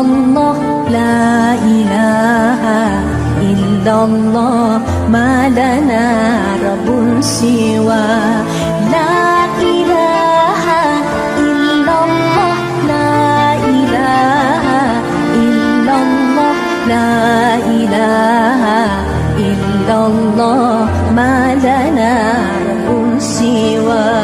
الله لا إله إلا الله ما لنا رب سوى لا إله إلا الله لا إله إلا الله لا إله إلا الله ما لنا رب سوى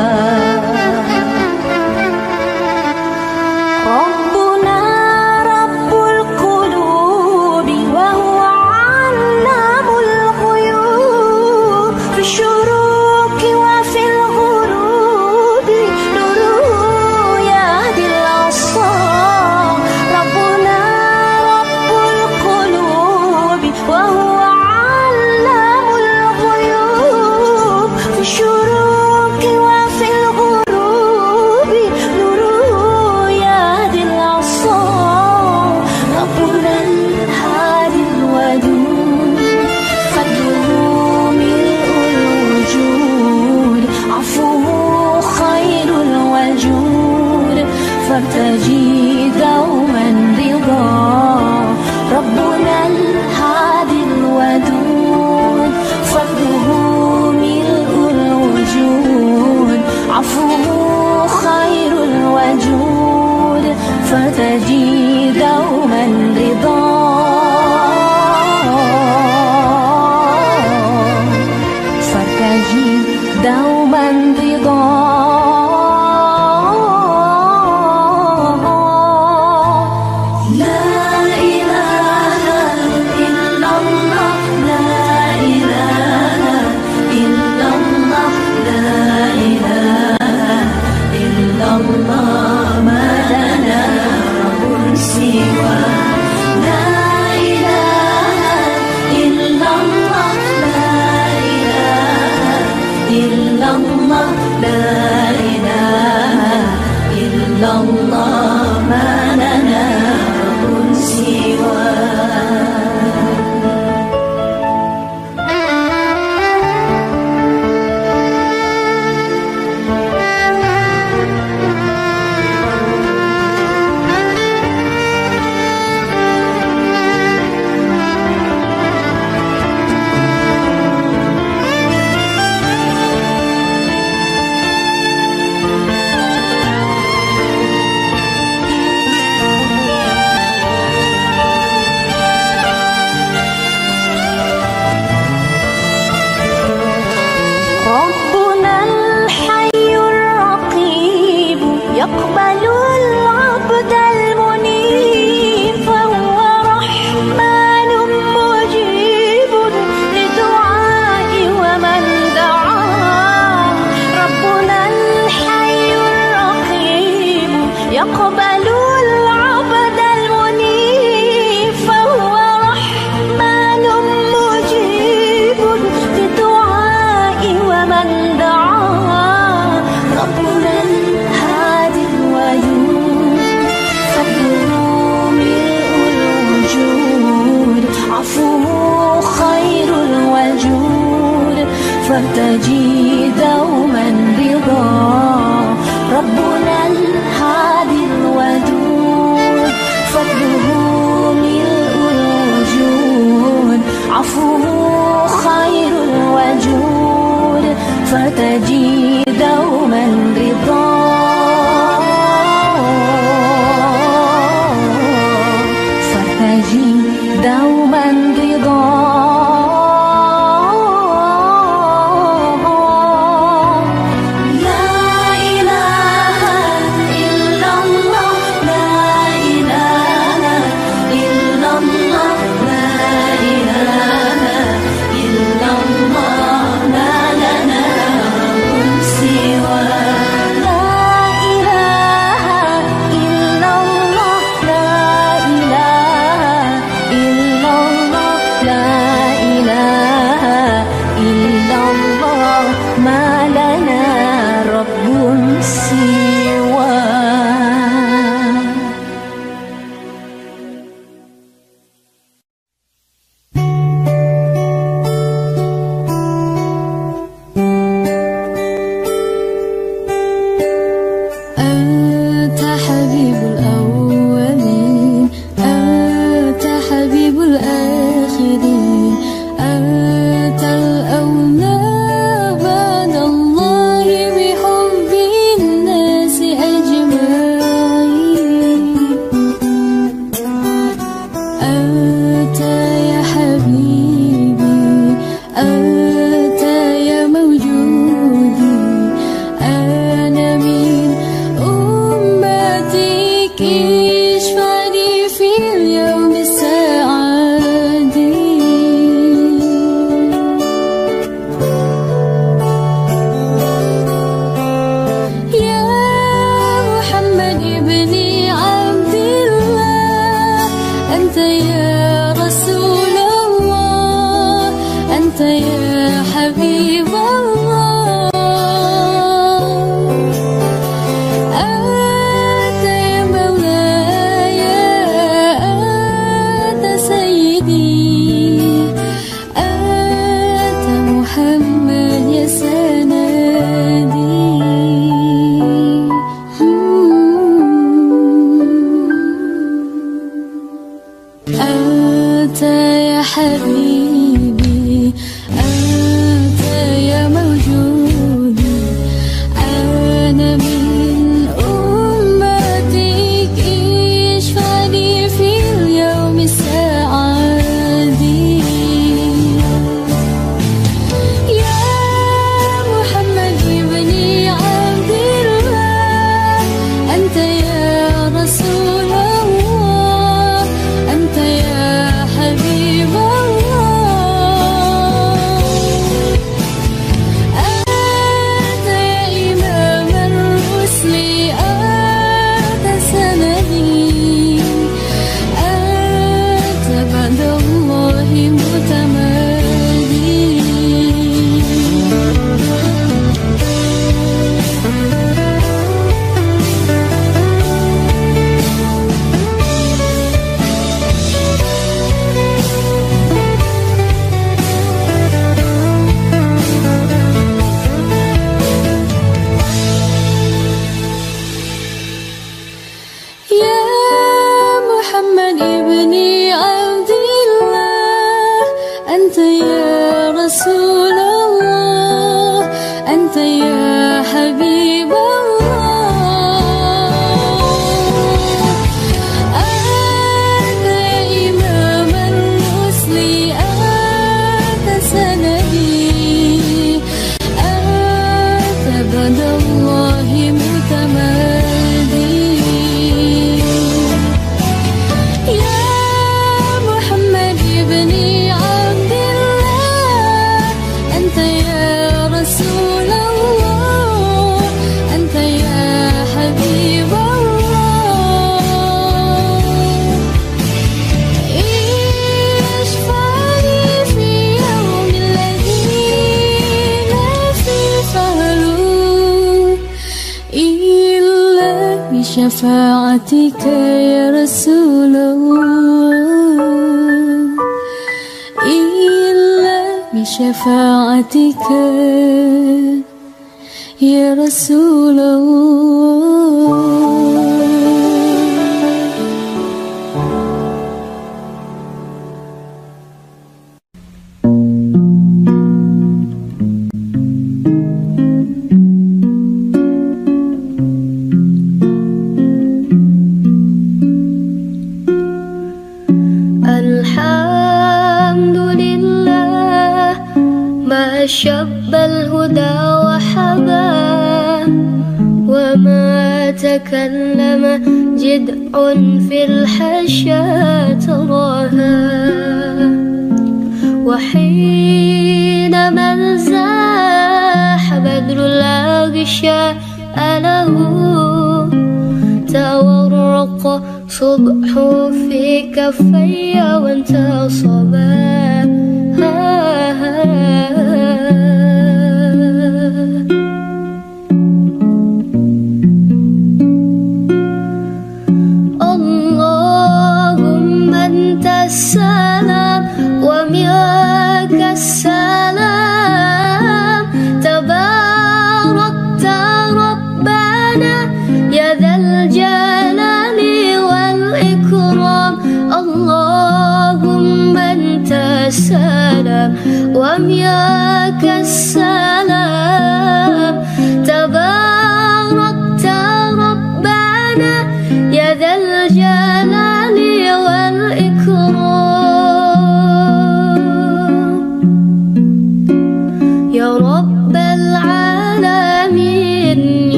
فتجد دوما ربنا الهادي الودود فضله ملء الوجود. عفوه خير الوجود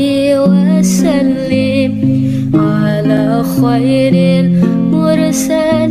ربي وسلم على خير المرسلين.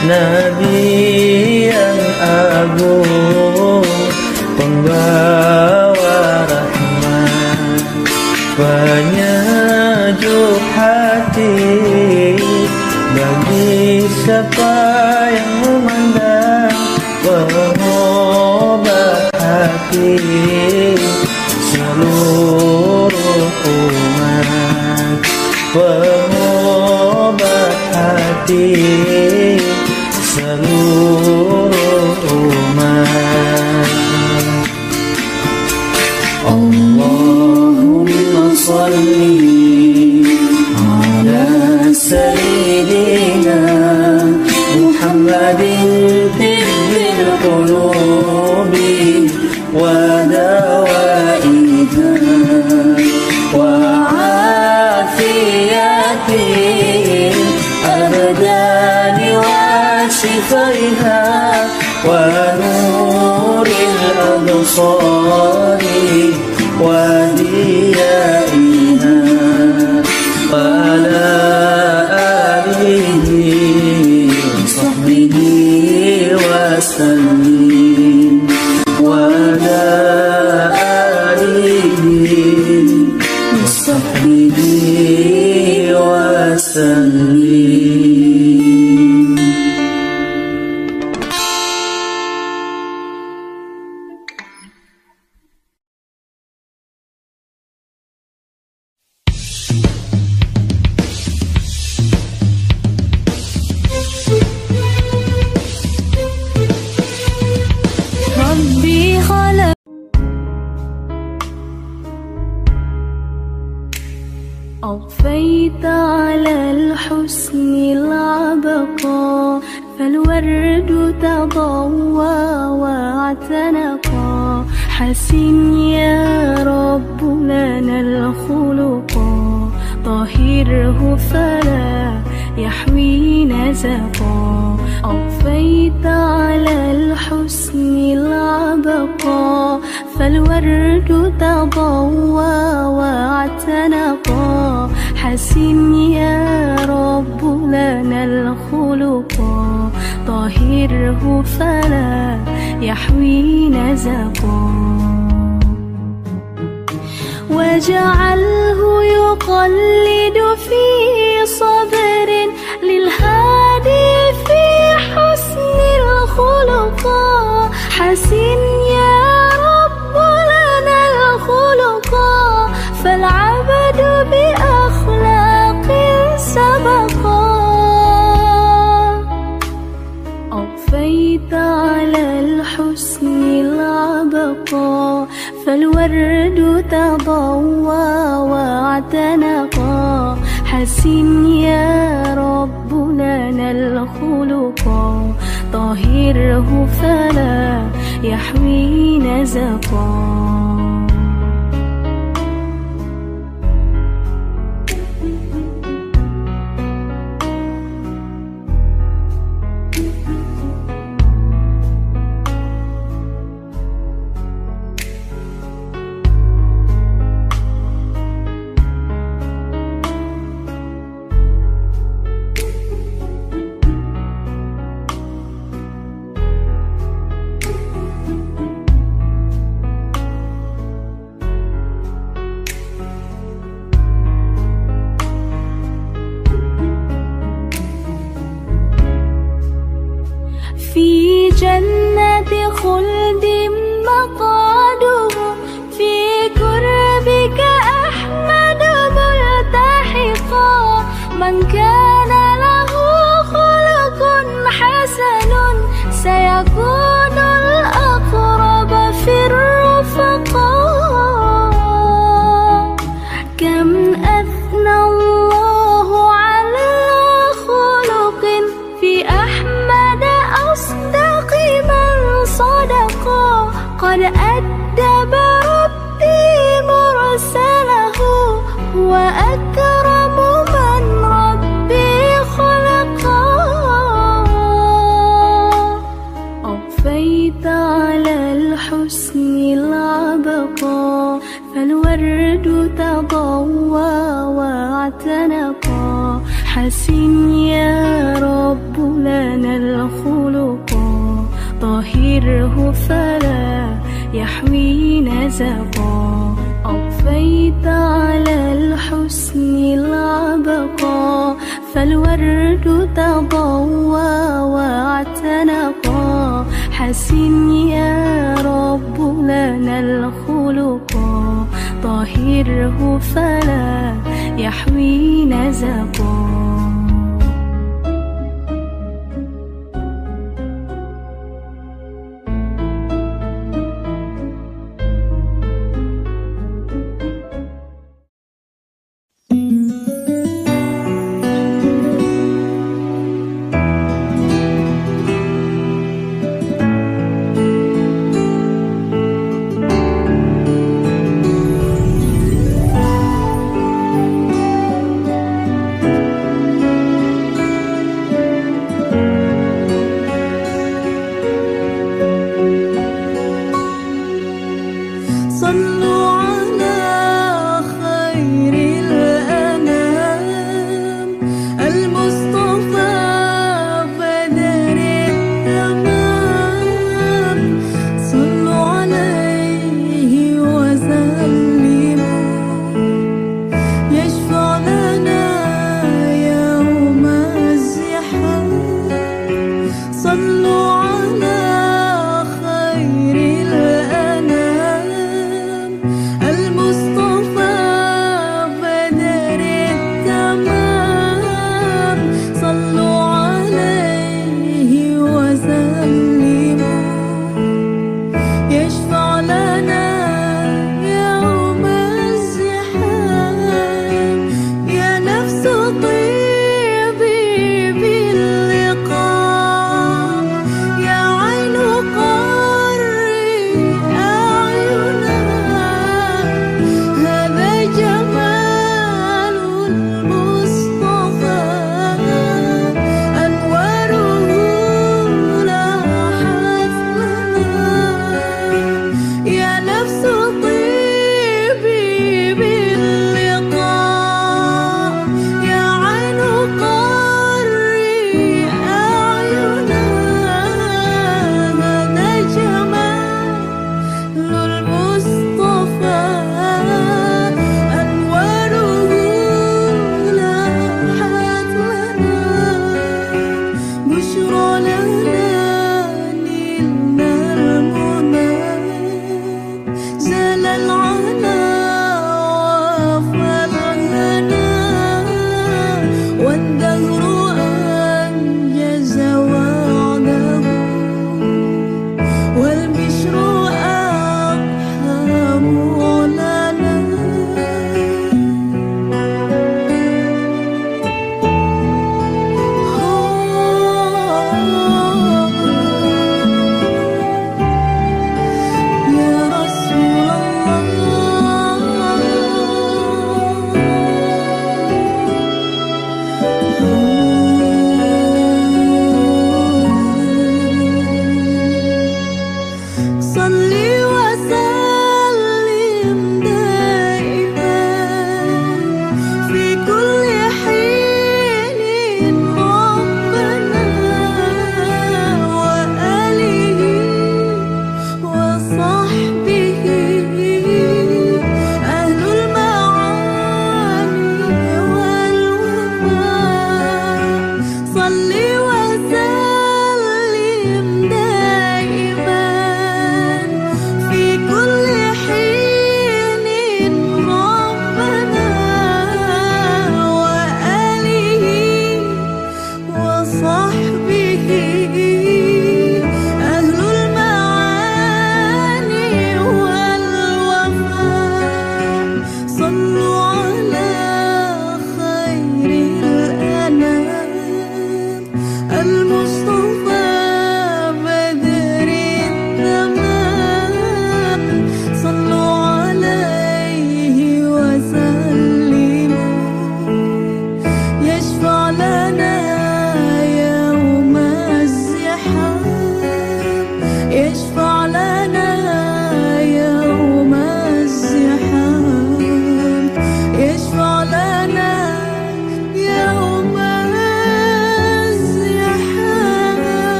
Nabi yang agung Pembawa rahmat Penyejuk hati Bagi siapa yang memandang Pengobat hati Seluruh umat. Pengobat hati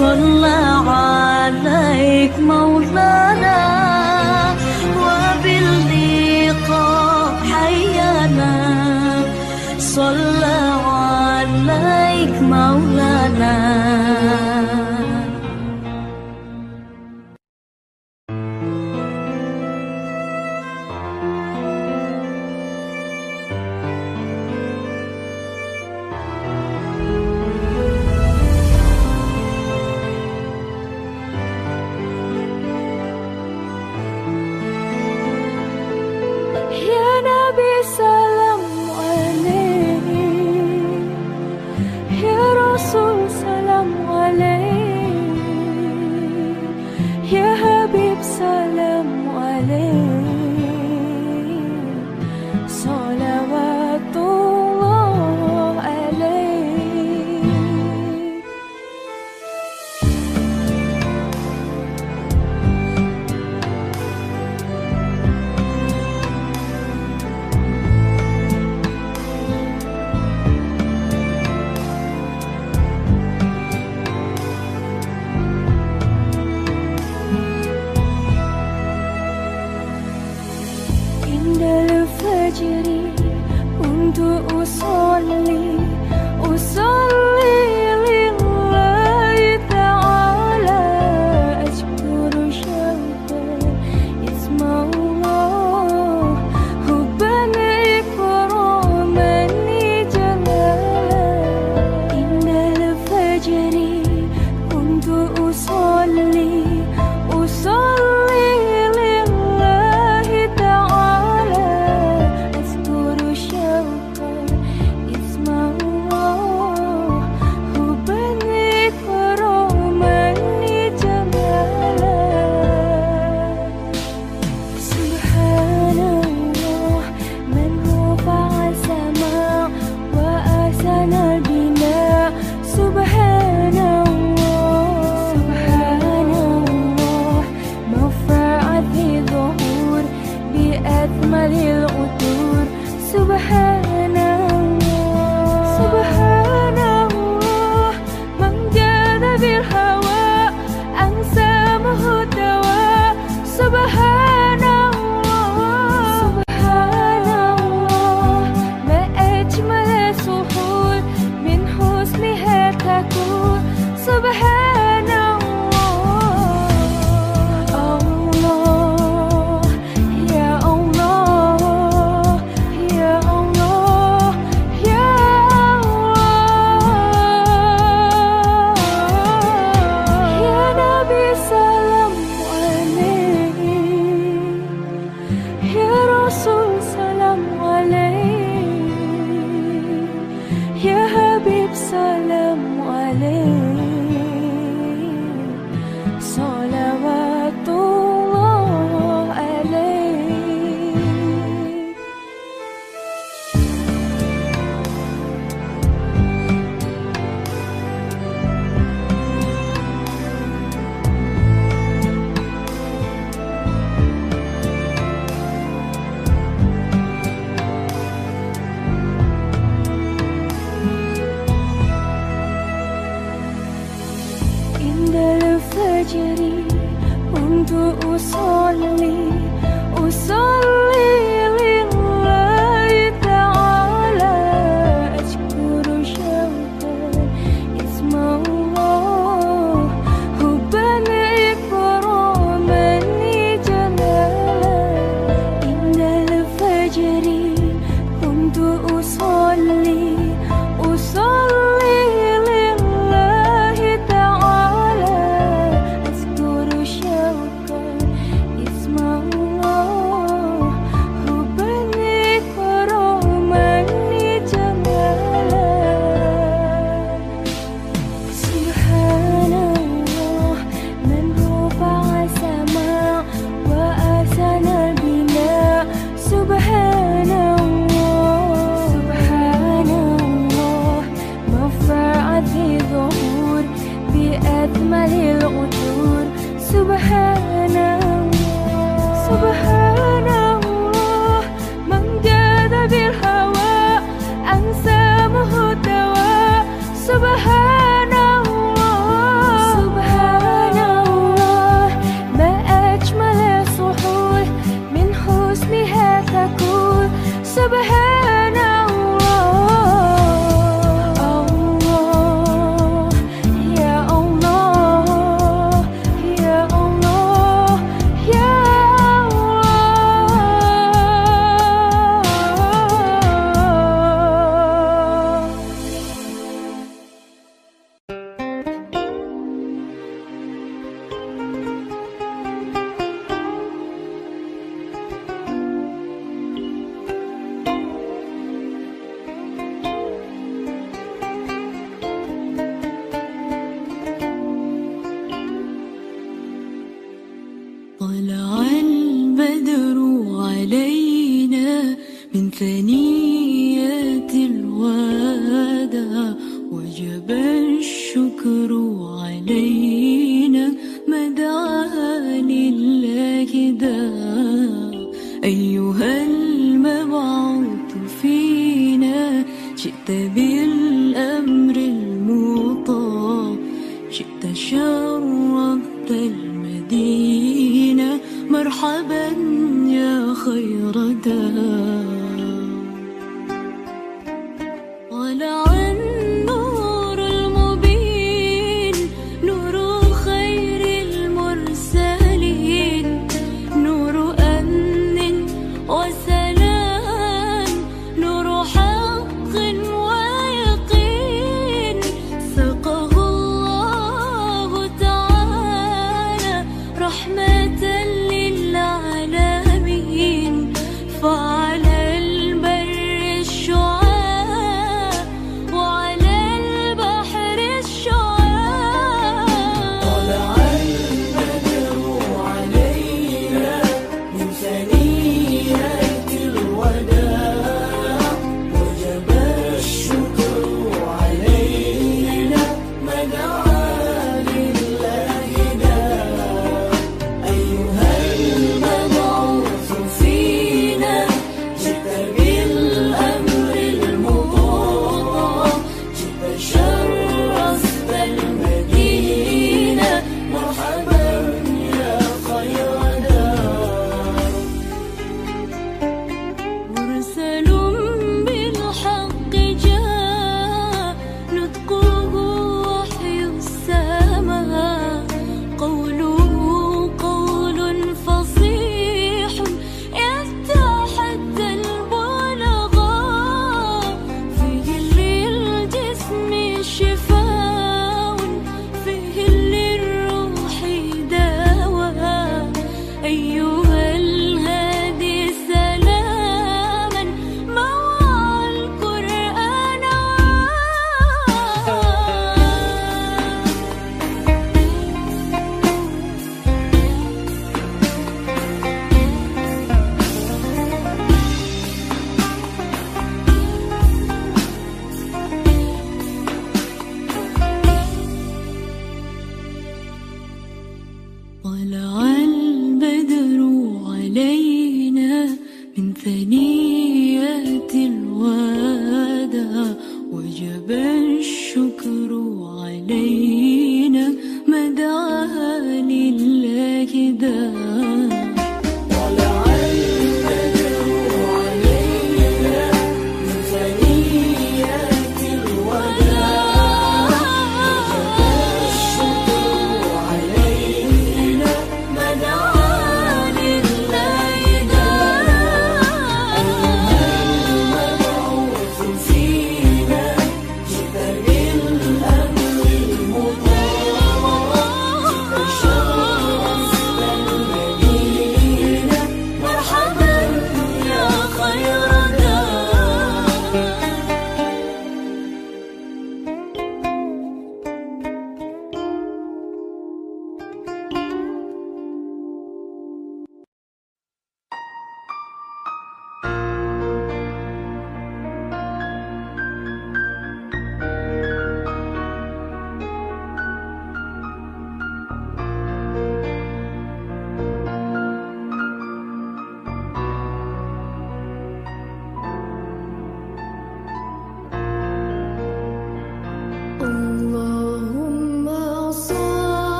صلى عليك مولانا.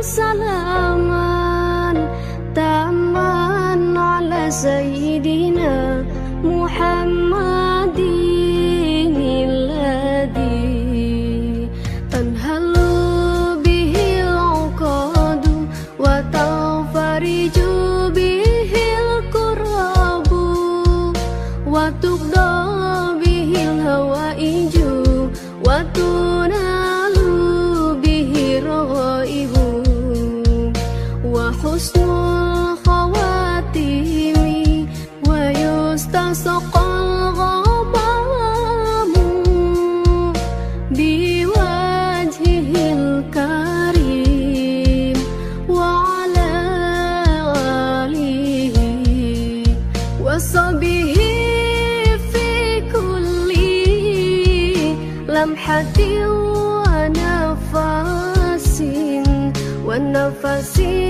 سلاما تاما على سيدنا see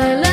la la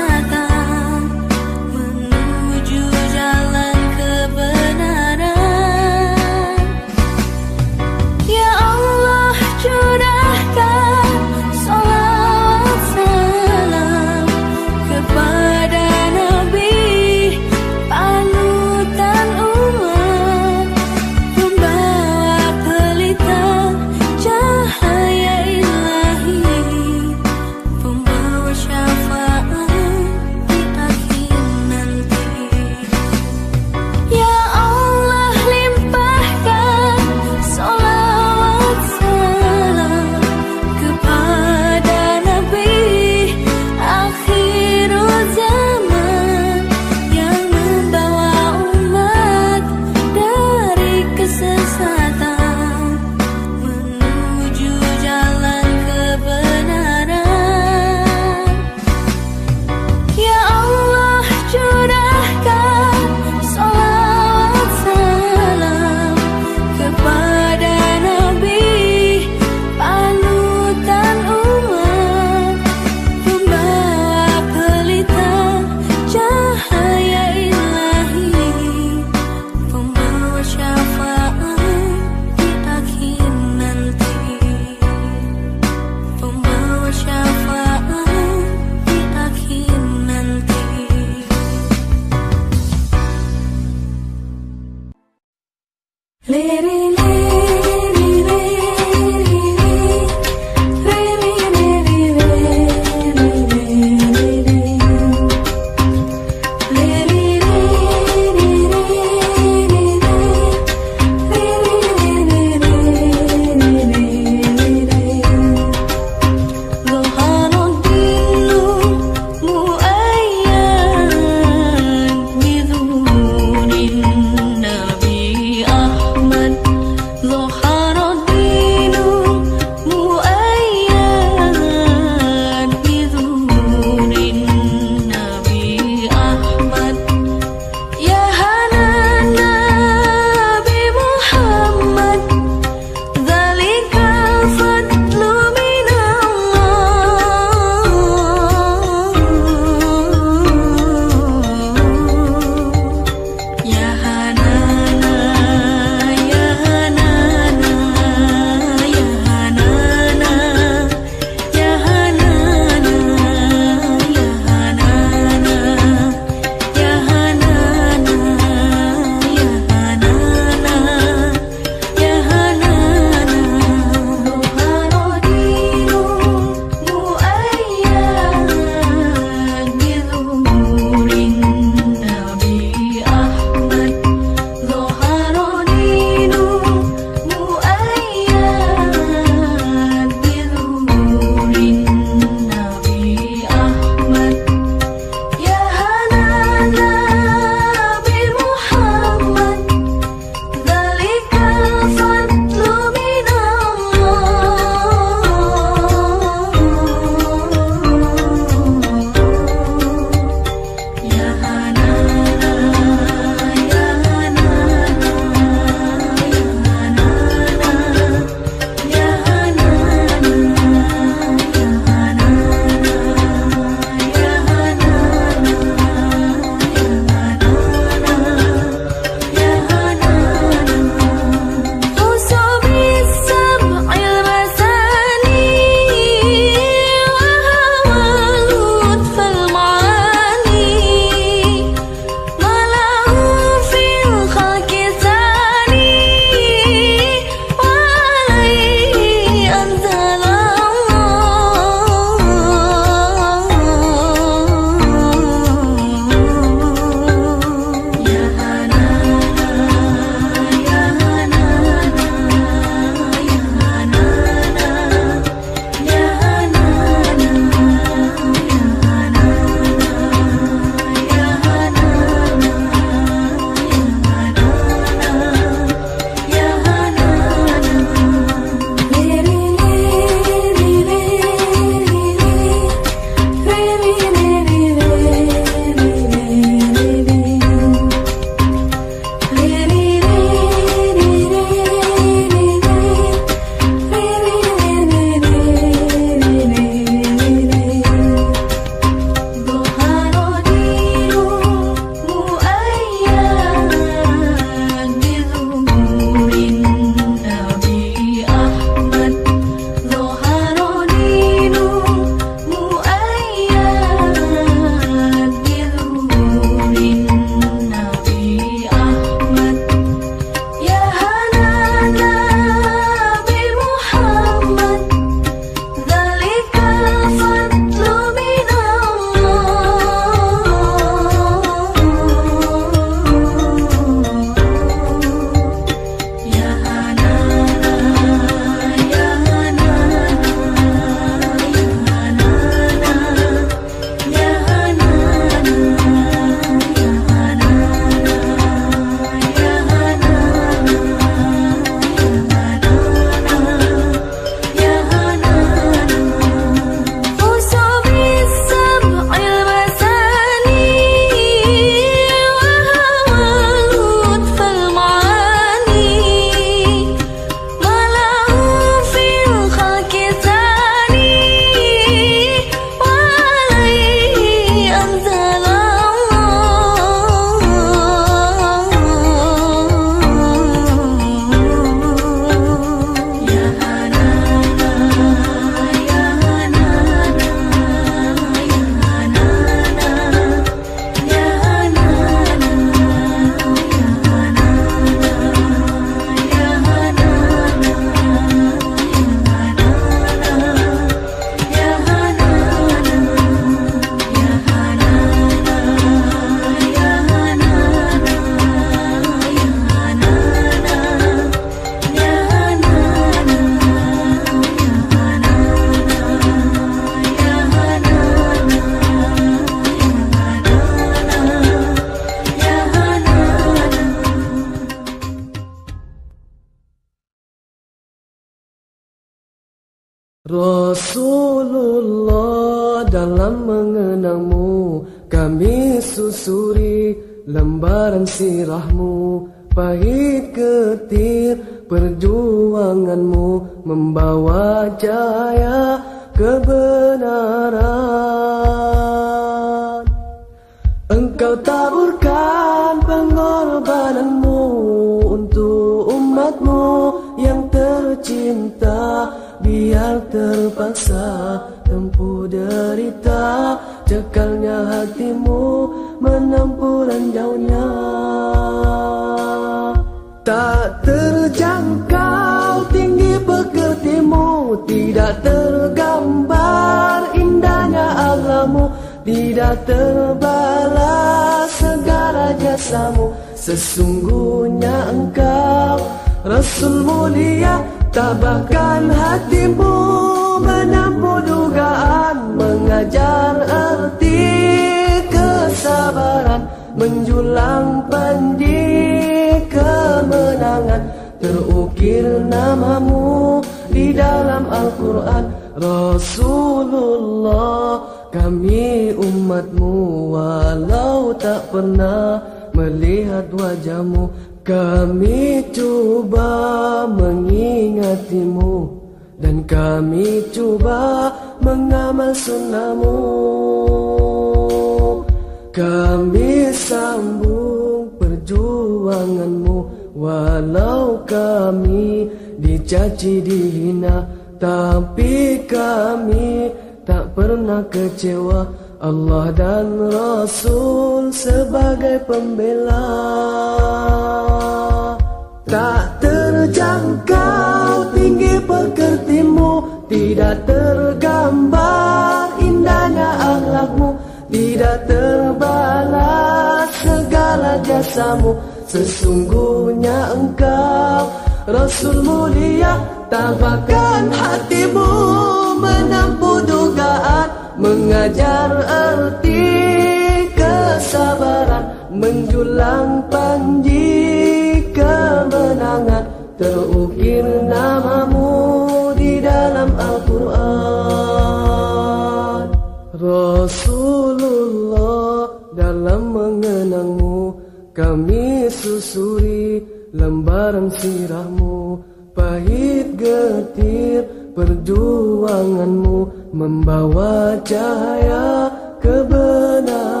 dalam mengenangmu kami susuri lembaran sirahmu. Pahit getir perjuanganmu membawa cahaya kebenaran.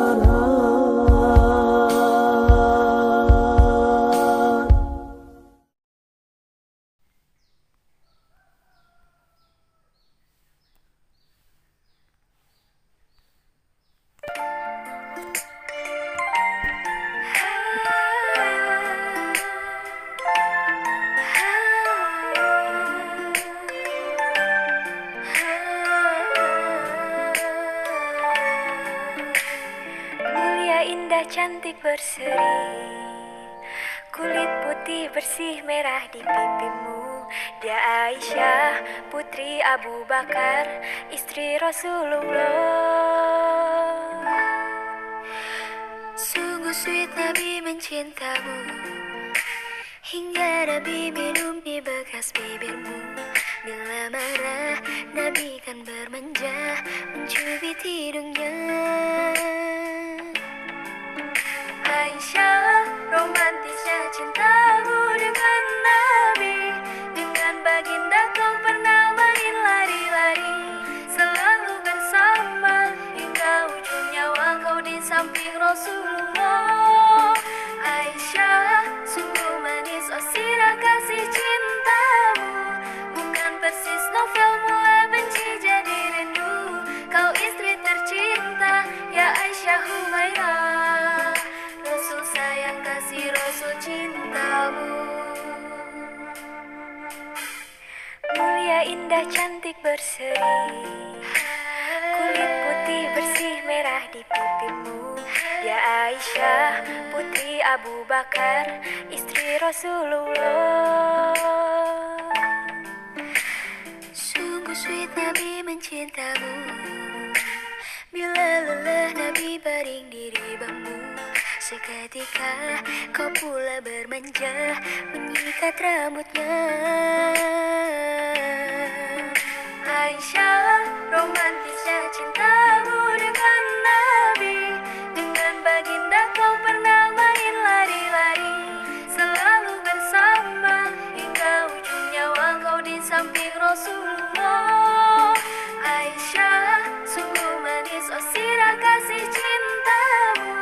Rasulullah. Sungguh sweet Nabi mencintamu. Bila lelah Nabi baring diri ribamu Seketika kau pula bermanja Menyikat rambutnya. Aisyah romantisnya cinta. samping Rasulullah. Aisyah sungguh manis. Oh sirah kasih cintamu.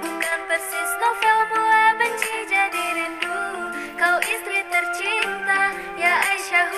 Bukan persis novel mula benci jadi rindu. Kau istri tercinta ya Aisyah